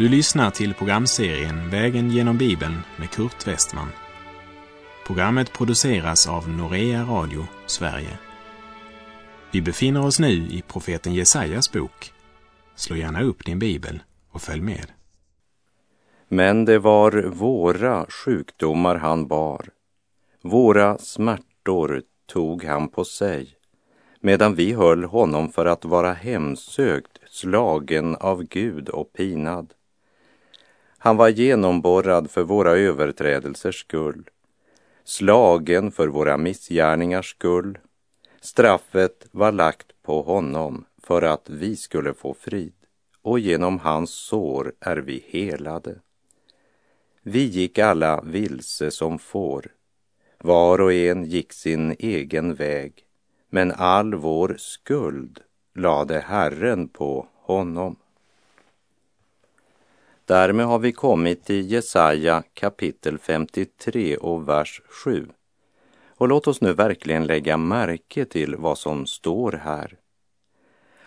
Du lyssnar till programserien Vägen genom Bibeln med Kurt Westman. Programmet produceras av Norea Radio Sverige. Vi befinner oss nu i profeten Jesajas bok. Slå gärna upp din bibel och följ med. Men det var våra sjukdomar han bar, våra smärtor tog han på sig, medan vi höll honom för att vara hemsökt, slagen av Gud och pinad. Han var genomborrad för våra överträdelsers skull, slagen för våra missgärningars skull. Straffet var lagt på honom för att vi skulle få frid och genom hans sår är vi helade. Vi gick alla vilse som får, var och en gick sin egen väg, men all vår skuld lade Herren på honom. Därmed har vi kommit till Jesaja kapitel 53 och vers 7. Och låt oss nu verkligen lägga märke till vad som står här.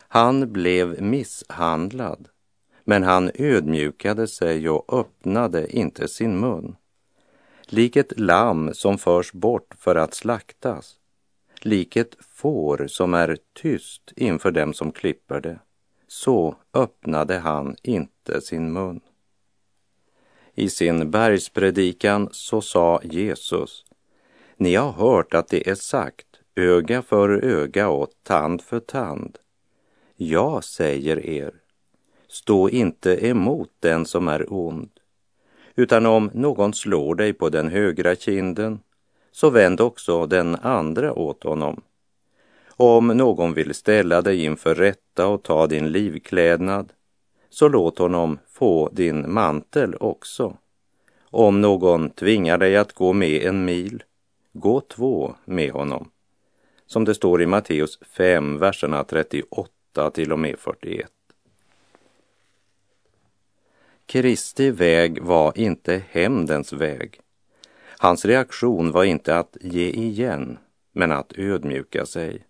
Han blev misshandlad, men han ödmjukade sig och öppnade inte sin mun. Lik ett lamm som förs bort för att slaktas, lik ett får som är tyst inför dem som klipper det, så öppnade han inte sin mun. I sin bergspredikan så sa Jesus, ni har hört att det är sagt öga för öga och tand för tand. Jag säger er, stå inte emot den som är ond, utan om någon slår dig på den högra kinden, så vänd också den andra åt honom. Om någon vill ställa dig inför rätta och ta din livklädnad, så låt honom få din mantel också. Om någon tvingar dig att gå med en mil, gå två med honom. Som det står i Matteus 5, verserna 38 till och med 41. Kristi väg var inte hämndens väg. Hans reaktion var inte att ge igen, men att ödmjuka sig.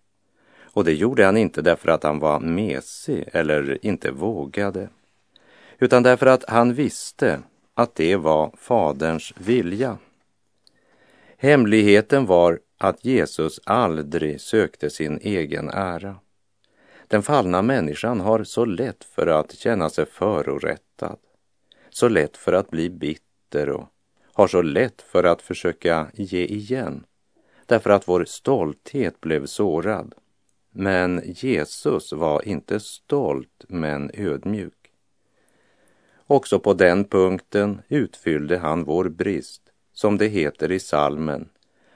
Och det gjorde han inte därför att han var mesig eller inte vågade, utan därför att han visste att det var Faderns vilja. Hemligheten var att Jesus aldrig sökte sin egen ära. Den fallna människan har så lätt för att känna sig förorättad, så lätt för att bli bitter och har så lätt för att försöka ge igen, därför att vår stolthet blev sårad. Men Jesus var inte stolt, men ödmjuk. Också på den punkten utfyllde han vår brist, som det heter i salmen.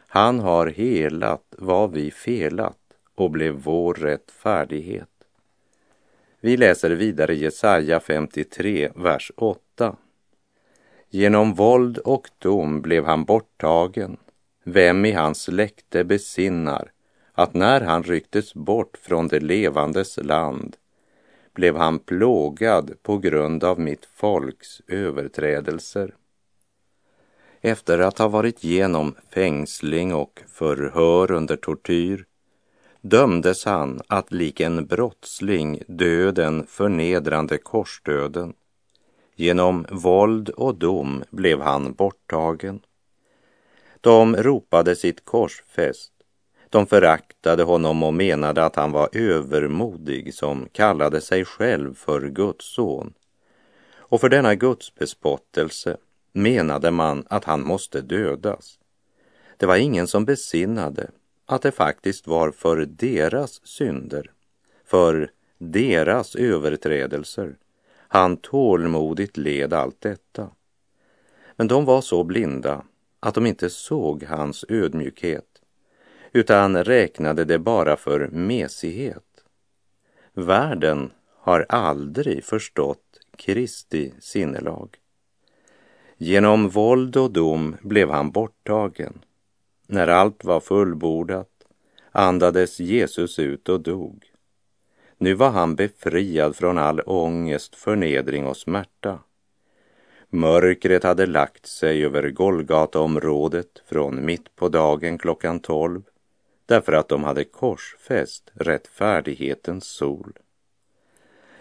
Han har helat vad vi felat och blev vår rättfärdighet. Vi läser vidare Jesaja 53, vers 8. Genom våld och dom blev han borttagen. Vem i hans släkte besinnar att när han rycktes bort från det levandes land blev han plågad på grund av mitt folks överträdelser. Efter att ha varit genom fängsling och förhör under tortyr dömdes han att lik en brottsling dö den förnedrande korsdöden. Genom våld och dom blev han borttagen. De ropade sitt korsfäst de föraktade honom och menade att han var övermodig som kallade sig själv för Guds son. Och för denna Guds bespottelse menade man att han måste dödas. Det var ingen som besinnade att det faktiskt var för deras synder, för deras överträdelser han tålmodigt led allt detta. Men de var så blinda att de inte såg hans ödmjukhet utan räknade det bara för mesighet. Världen har aldrig förstått Kristi sinnelag. Genom våld och dom blev han borttagen. När allt var fullbordat andades Jesus ut och dog. Nu var han befriad från all ångest, förnedring och smärta. Mörkret hade lagt sig över Golgataområdet från mitt på dagen klockan tolv därför att de hade korsfäst rättfärdighetens sol.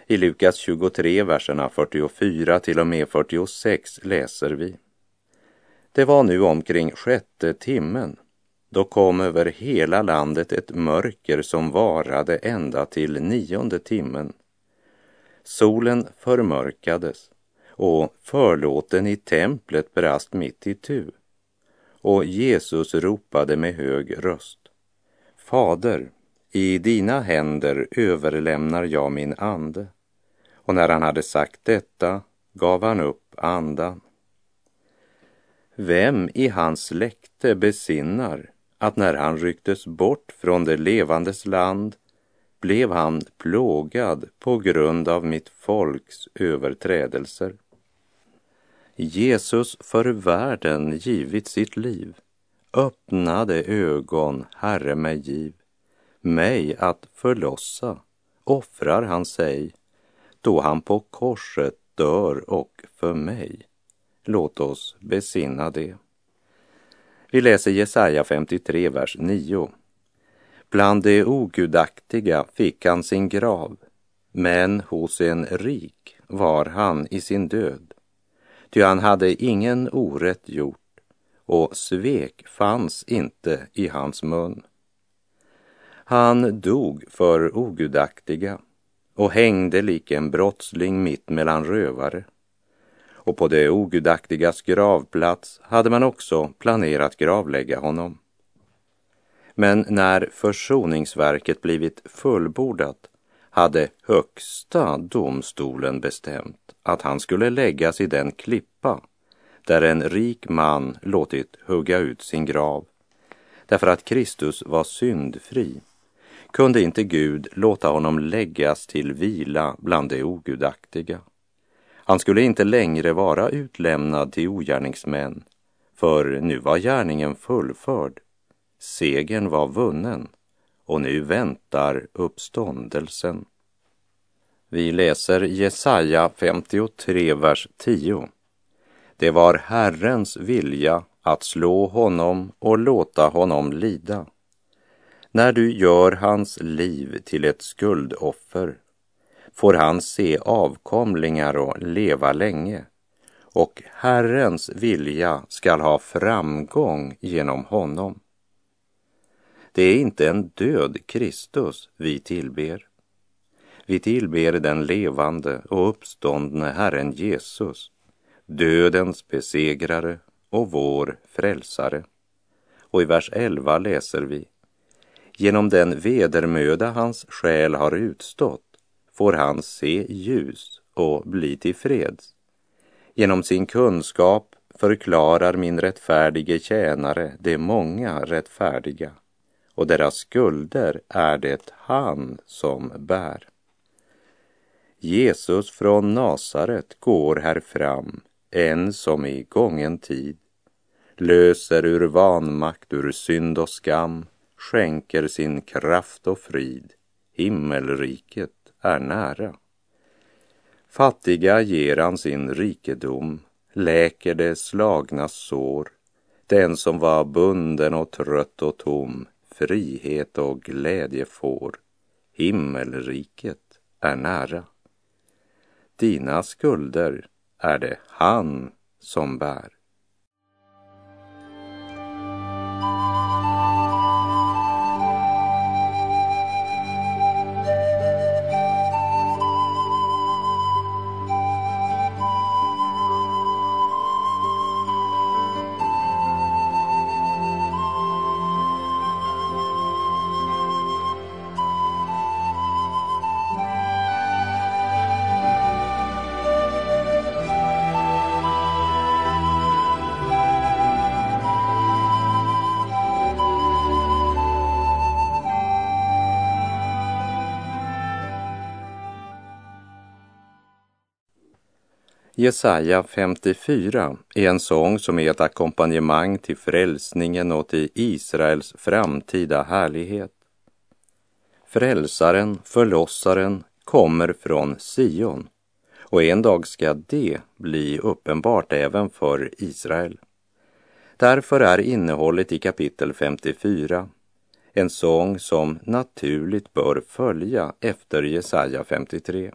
I Lukas 23, verserna 44 till och med 46 läser vi. Det var nu omkring sjätte timmen. Då kom över hela landet ett mörker som varade ända till nionde timmen. Solen förmörkades och förlåten i templet brast mitt i tu. Och Jesus ropade med hög röst. Fader, i dina händer överlämnar jag min ande. Och när han hade sagt detta gav han upp andan. Vem i hans släkte besinnar att när han rycktes bort från det levandes land blev han plågad på grund av mitt folks överträdelser. Jesus för världen givit sitt liv, öppnade ögon, Herre mig giv, mig att förlossa, offrar han sig, då han på korset dör och för mig. Låt oss besinna det. Vi läser Jesaja 53, vers 9. Bland de ogudaktiga fick han sin grav, men hos en rik var han i sin död. Ty han hade ingen orätt gjort och svek fanns inte i hans mun. Han dog för ogudaktiga och hängde lik en brottsling mitt mellan rövare. Och på det ogudaktigas gravplats hade man också planerat gravlägga honom. Men när försoningsverket blivit fullbordat hade högsta domstolen bestämt att han skulle läggas i den klippa där en rik man låtit hugga ut sin grav. Därför att Kristus var syndfri kunde inte Gud låta honom läggas till vila bland de ogudaktiga. Han skulle inte längre vara utlämnad till ogärningsmän, för nu var gärningen fullförd. Segern var vunnen och nu väntar uppståndelsen. Vi läser Jesaja 53, vers 10. Det var Herrens vilja att slå honom och låta honom lida. När du gör hans liv till ett skuldoffer får han se avkomlingar och leva länge och Herrens vilja skall ha framgång genom honom. Det är inte en död Kristus vi tillber. Vi tillber den levande och uppståndne Herren Jesus, dödens besegrare och vår frälsare. Och i vers 11 läser vi Genom den vedermöda hans själ har utstått får han se ljus och bli tillfreds. Genom sin kunskap förklarar min rättfärdige tjänare de många rättfärdiga och deras skulder är det han som bär. Jesus från Nasaret går här fram, en som i gången tid löser ur vanmakt, ur synd och skam, skänker sin kraft och frid. Himmelriket är nära. Fattiga ger han sin rikedom, läker de slagna sår. Den som var bunden och trött och tom, frihet och glädje får. Himmelriket är nära. Dina skulder är det han som bär. Jesaja 54 är en sång som är ett ackompanjemang till frälsningen och till Israels framtida härlighet. Frälsaren, förlossaren, kommer från Sion och en dag ska det bli uppenbart även för Israel. Därför är innehållet i kapitel 54 en sång som naturligt bör följa efter Jesaja 53.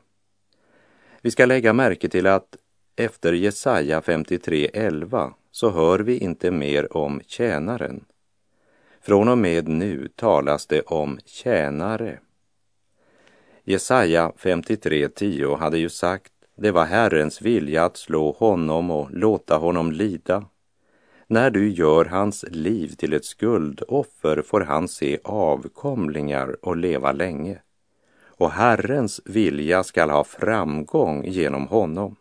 Vi ska lägga märke till att efter Jesaja 53.11 så hör vi inte mer om tjänaren. Från och med nu talas det om tjänare. Jesaja 53.10 hade ju sagt det var Herrens vilja att slå honom och låta honom lida. När du gör hans liv till ett skuldoffer får han se avkomlingar och leva länge. Och Herrens vilja skall ha framgång genom honom.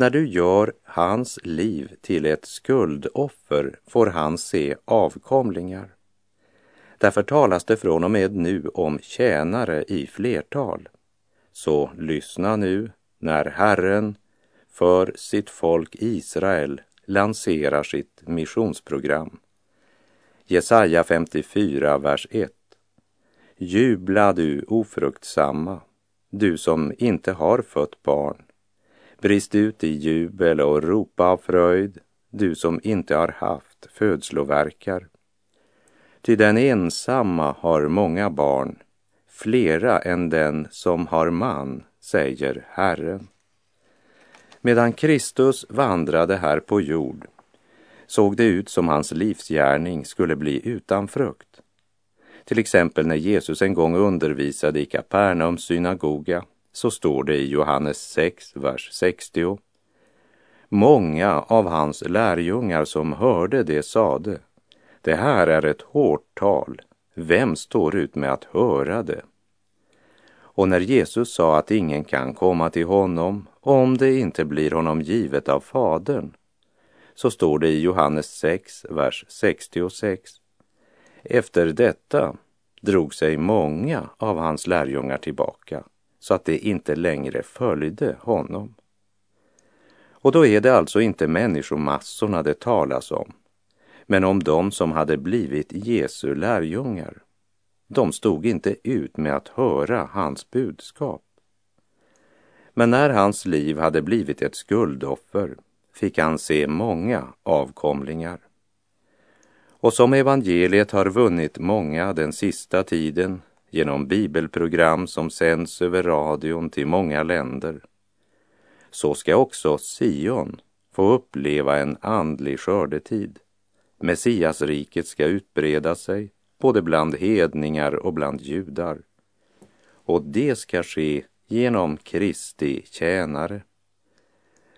När du gör hans liv till ett skuldoffer får han se avkomlingar. Därför talas det från och med nu om tjänare i flertal. Så lyssna nu när Herren för sitt folk Israel lanserar sitt missionsprogram. Jesaja 54, vers 1. Jubla du ofruktsamma, du som inte har fött barn. Brist ut i jubel och ropa av fröjd, du som inte har haft födslovärkar. Ty den ensamma har många barn, flera än den som har man, säger Herren. Medan Kristus vandrade här på jord såg det ut som hans livsgärning skulle bli utan frukt. Till exempel när Jesus en gång undervisade i Kapernaums synagoga så står det i Johannes 6, vers 60. Många av hans lärjungar som hörde det sade, det här är ett hårt tal, vem står ut med att höra det? Och när Jesus sa att ingen kan komma till honom om det inte blir honom givet av Fadern, så står det i Johannes 6, vers 66. Efter detta drog sig många av hans lärjungar tillbaka så att det inte längre följde honom. Och då är det alltså inte människomassorna det talas om, men om de som hade blivit Jesu lärjungar. De stod inte ut med att höra hans budskap. Men när hans liv hade blivit ett skuldoffer fick han se många avkomlingar. Och som evangeliet har vunnit många den sista tiden genom bibelprogram som sänds över radion till många länder, så ska också Sion få uppleva en andlig skördetid. Messiasriket ska utbreda sig både bland hedningar och bland judar. Och det ska ske genom Kristi tjänare.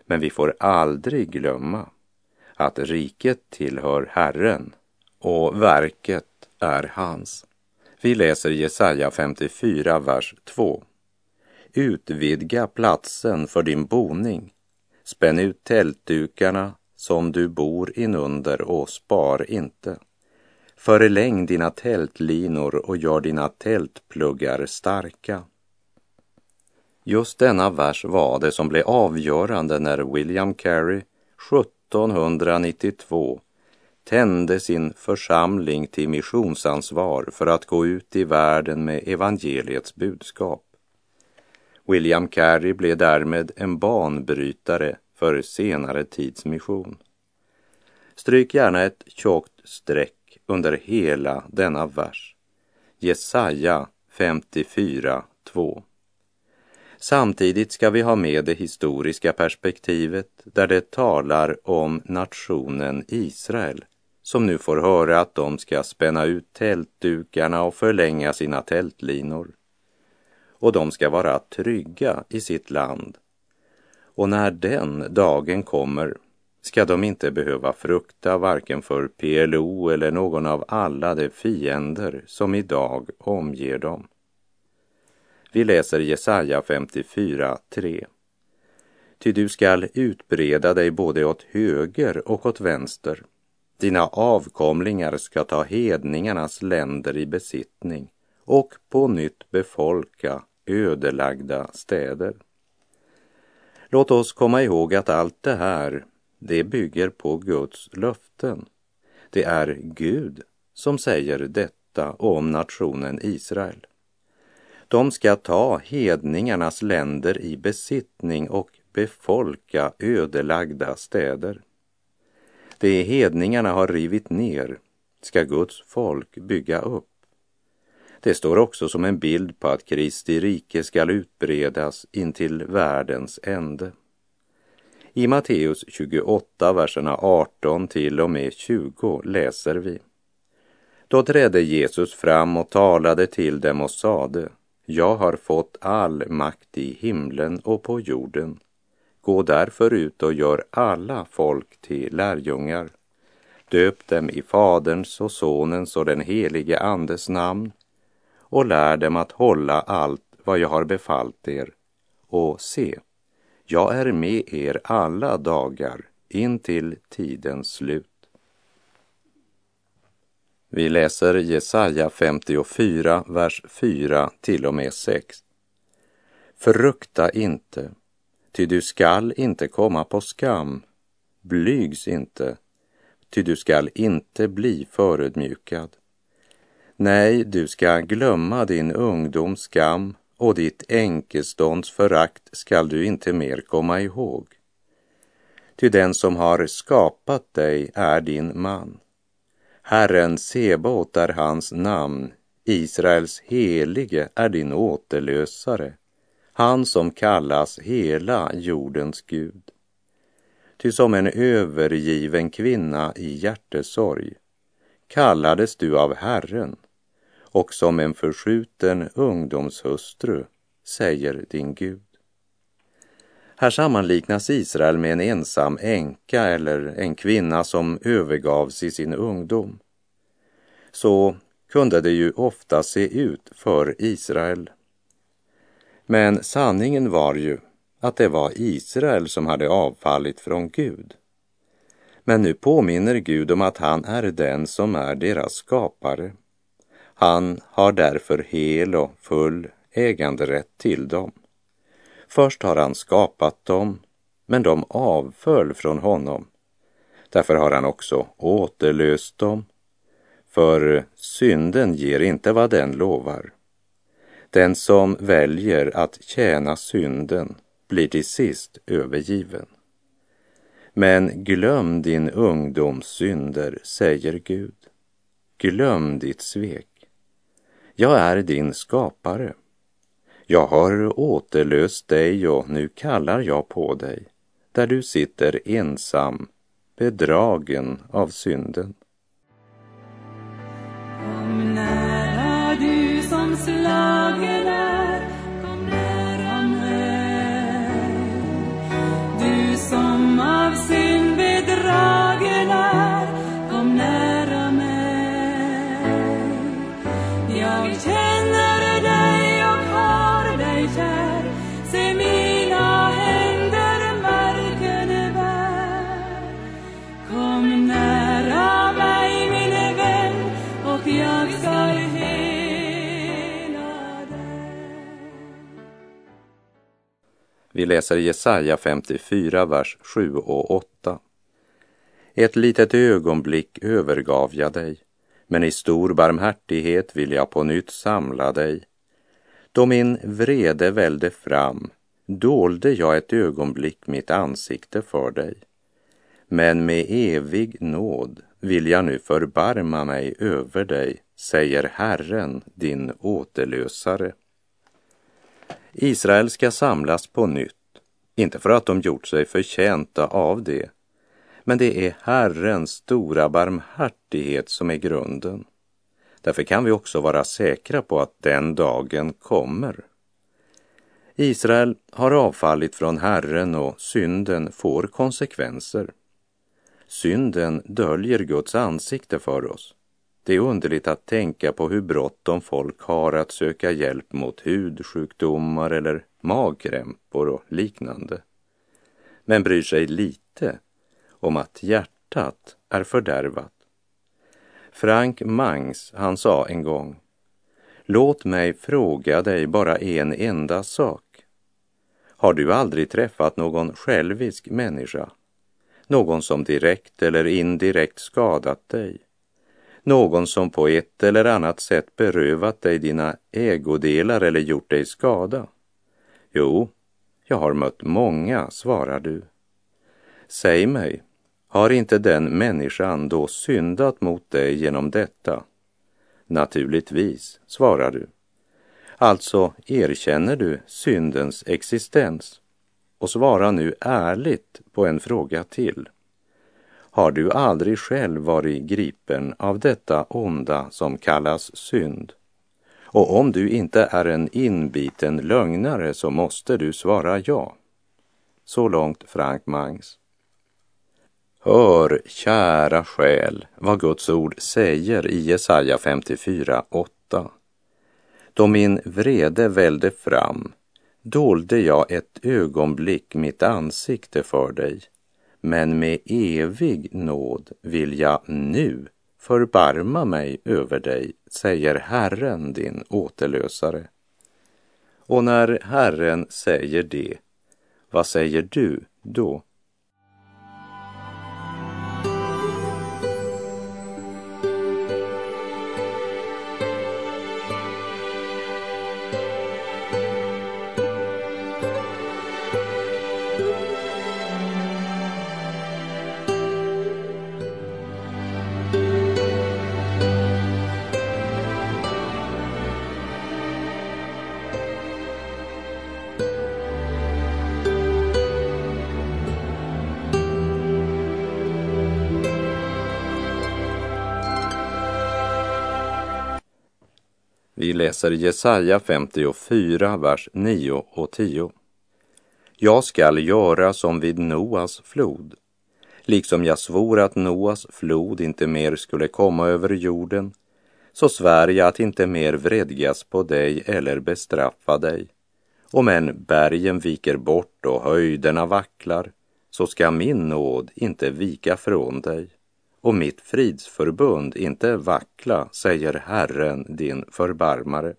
Men vi får aldrig glömma att riket tillhör Herren och verket är hans. Vi läser Jesaja 54, vers 2. Utvidga platsen för din boning. Spänn ut tältdukarna som du bor inunder och spar inte. Förläng dina tältlinor och gör dina tältpluggar starka. Just denna vers var det som blev avgörande när William Carey 1792 tände sin församling till missionsansvar för att gå ut i världen med evangeliets budskap. William Carey blev därmed en banbrytare för senare tids mission. Stryk gärna ett tjockt streck under hela denna vers. Jesaja 54, 2. Samtidigt ska vi ha med det historiska perspektivet där det talar om nationen Israel som nu får höra att de ska spänna ut tältdukarna och förlänga sina tältlinor. Och de ska vara trygga i sitt land. Och när den dagen kommer ska de inte behöva frukta varken för PLO eller någon av alla de fiender som idag omger dem. Vi läser Jesaja 54, 3. Ty du skall utbreda dig både åt höger och åt vänster. Dina avkomlingar ska ta hedningarnas länder i besittning och på nytt befolka ödelagda städer. Låt oss komma ihåg att allt det här, det bygger på Guds löften. Det är Gud som säger detta om nationen Israel. De ska ta hedningarnas länder i besittning och befolka ödelagda städer. Det hedningarna har rivit ner ska Guds folk bygga upp. Det står också som en bild på att Kristi rike skall utbredas intill världens ände. I Matteus 28, verserna 18 till och med 20 läser vi. Då trädde Jesus fram och talade till dem och sade, jag har fått all makt i himlen och på jorden. Gå därför ut och gör alla folk till lärjungar. Döp dem i Faderns och Sonens och den helige Andes namn och lär dem att hålla allt vad jag har befallt er. Och se, jag är med er alla dagar in till tidens slut. Vi läser Jesaja 54, vers 4 till och med 6. Frukta inte, ty du skall inte komma på skam. Blygs inte, ty du skall inte bli förödmjukad. Nej, du ska glömma din ungdoms skam och ditt enkestånds förakt skall du inte mer komma ihåg. Ty den som har skapat dig är din man. Herren Sebaot är hans namn, Israels helige är din återlösare, han som kallas hela jordens Gud. Ty som en övergiven kvinna i hjärtesorg kallades du av Herren och som en förskjuten ungdomshustru, säger din Gud. Här sammanliknas Israel med en ensam änka eller en kvinna som övergavs i sin ungdom. Så kunde det ju ofta se ut för Israel. Men sanningen var ju att det var Israel som hade avfallit från Gud. Men nu påminner Gud om att han är den som är deras skapare. Han har därför hel och full äganderätt till dem. Först har han skapat dem, men de avföll från honom. Därför har han också återlöst dem, för synden ger inte vad den lovar. Den som väljer att tjäna synden blir till sist övergiven. Men glöm din ungdoms synder, säger Gud. Glöm ditt svek. Jag är din skapare. Jag har återlöst dig och nu kallar jag på dig, där du sitter ensam, bedragen av synden. Som av Vi läser Jesaja 54, vers 7 och 8. Ett litet ögonblick övergav jag dig, men i stor barmhärtighet vill jag på nytt samla dig. Då min vrede välde fram dolde jag ett ögonblick mitt ansikte för dig. Men med evig nåd vill jag nu förbarma mig över dig, säger Herren, din återlösare. Israel ska samlas på nytt, inte för att de gjort sig förtjänta av det, men det är Herrens stora barmhärtighet som är grunden. Därför kan vi också vara säkra på att den dagen kommer. Israel har avfallit från Herren och synden får konsekvenser. Synden döljer Guds ansikte för oss. Det är underligt att tänka på hur bråttom folk har att söka hjälp mot hudsjukdomar eller magkrämpor och liknande. Men bryr sig lite om att hjärtat är fördärvat. Frank Mangs, han sa en gång Låt mig fråga dig bara en enda sak. Har du aldrig träffat någon självisk människa? Någon som direkt eller indirekt skadat dig? Någon som på ett eller annat sätt berövat dig dina ägodelar eller gjort dig skada? Jo, jag har mött många, svarar du. Säg mig, har inte den människan då syndat mot dig genom detta? Naturligtvis, svarar du. Alltså erkänner du syndens existens och svara nu ärligt på en fråga till. Har du aldrig själv varit gripen av detta onda som kallas synd? Och om du inte är en inbiten lögnare så måste du svara ja. Så långt Frank Mangs. Hör, kära själ, vad Guds ord säger i Jesaja 54, 8. Då min vrede välde fram dolde jag ett ögonblick mitt ansikte för dig, men med evig nåd vill jag nu förbarma mig över dig, säger Herren din återlösare. Och när Herren säger det, vad säger du då? Läser Jesaja 54, vers 9 och 10. Jag skall göra som vid Noas flod, liksom jag svor att Noas flod inte mer skulle komma över jorden, så svär jag att inte mer vredgas på dig eller bestraffa dig. Om än bergen viker bort och höjderna vacklar, så ska min nåd inte vika från dig och mitt fridsförbund inte vackla, säger Herren din förbarmare.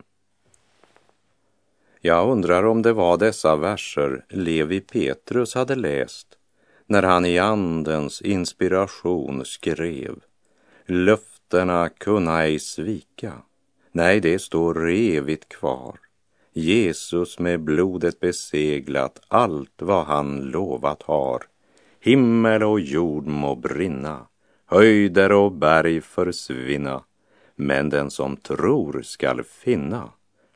Jag undrar om det var dessa verser Levi Petrus hade läst när han i Andens inspiration skrev Löftena kunna ej svika. Nej, det står revigt kvar. Jesus med blodet beseglat allt vad han lovat har. Himmel och jord må brinna, höjder och berg försvinna, men den som tror skall finna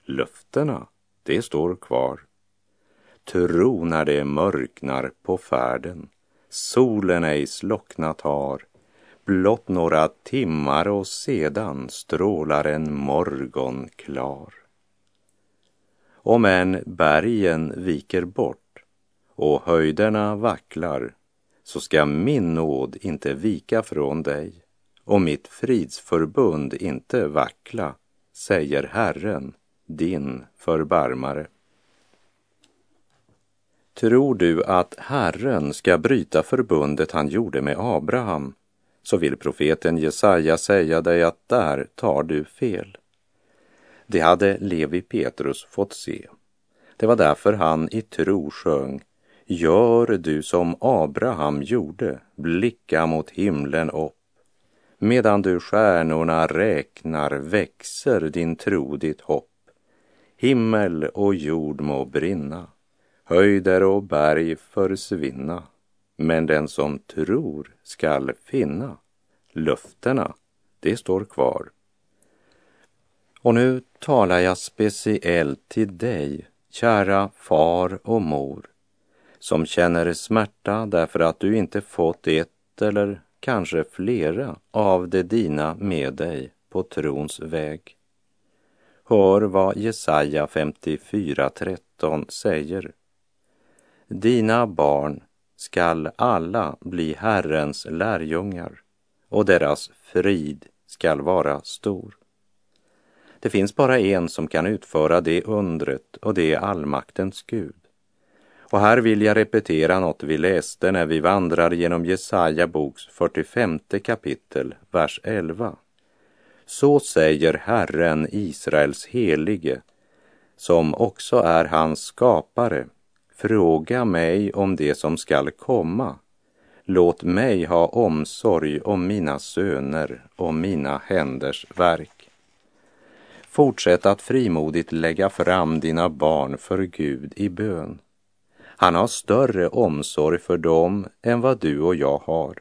löftena, det står kvar. Tro när det mörknar på färden, solen ej slocknat har, blott några timmar och sedan strålar en morgon klar. Om än bergen viker bort och höjderna vacklar så ska min nåd inte vika från dig och mitt fridsförbund inte vackla, säger Herren, din förbarmare. Tror du att Herren ska bryta förbundet han gjorde med Abraham, så vill profeten Jesaja säga dig att där tar du fel. Det hade Levi Petrus fått se. Det var därför han i tro sjöng Gör du som Abraham gjorde, blicka mot himlen upp. Medan du stjärnorna räknar växer din tro ditt hopp. Himmel och jord må brinna, höjder och berg försvinna. Men den som tror skall finna löftena, det står kvar. Och nu talar jag speciellt till dig, kära far och mor, som känner smärta därför att du inte fått ett eller kanske flera av de dina med dig på trons väg. Hör vad Jesaja 54.13 säger. Dina barn skall alla bli Herrens lärjungar och deras frid skall vara stor. Det finns bara en som kan utföra det undret och det är allmaktens Gud. Och här vill jag repetera något vi läste när vi vandrar genom Jesaja boks 45 kapitel, vers 11. Så säger Herren, Israels helige, som också är hans skapare. Fråga mig om det som skall komma. Låt mig ha omsorg om mina söner och mina händers verk. Fortsätt att frimodigt lägga fram dina barn för Gud i bön. Han har större omsorg för dem än vad du och jag har.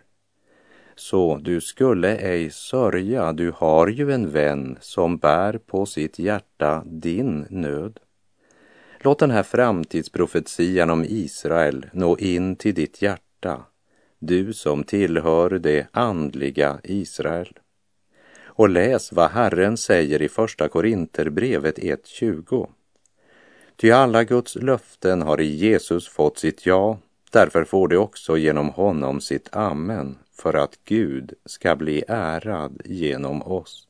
Så du skulle ej sörja, du har ju en vän som bär på sitt hjärta din nöd. Låt den här framtidsprofetian om Israel nå in till ditt hjärta, du som tillhör det andliga Israel. Och läs vad Herren säger i Första Korinterbrevet 1.20. Ty alla Guds löften har i Jesus fått sitt ja, därför får det också genom honom sitt amen, för att Gud ska bli ärad genom oss.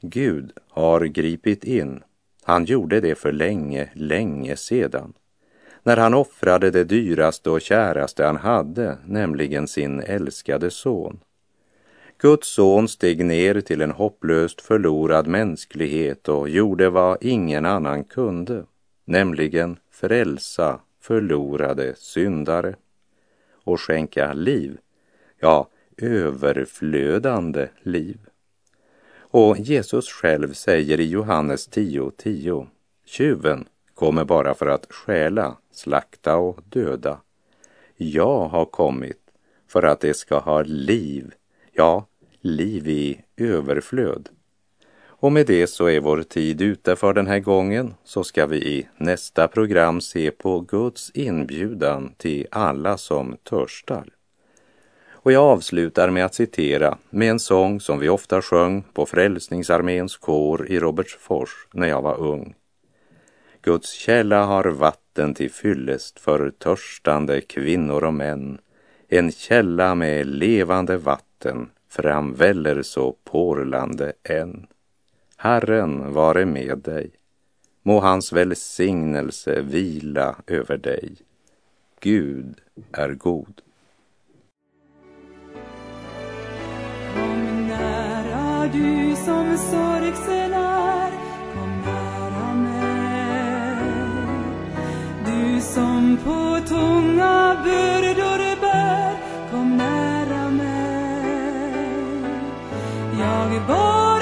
Gud har gripit in. Han gjorde det för länge, länge sedan. När han offrade det dyraste och käraste han hade, nämligen sin älskade son. Guds son steg ner till en hopplöst förlorad mänsklighet och gjorde vad ingen annan kunde, nämligen frälsa förlorade syndare och skänka liv, ja, överflödande liv. Och Jesus själv säger i Johannes 10.10, 10, tjuven kommer bara för att stjäla, slakta och döda. Jag har kommit för att det ska ha liv ja, liv i överflöd. Och med det så är vår tid ute för den här gången, så ska vi i nästa program se på Guds inbjudan till alla som törstar. Och jag avslutar med att citera med en sång som vi ofta sjöng på Frälsningsarméns kår i Robertsfors när jag var ung. Guds källa har vatten till fyllest för törstande kvinnor och män, en källa med levande vatten framväller så porlande än. Herren vare med dig. Må hans välsignelse vila över dig. Gud är god. Kom nära du som sorgsen är, kom nära mig. Du som på tunga bördor Boy.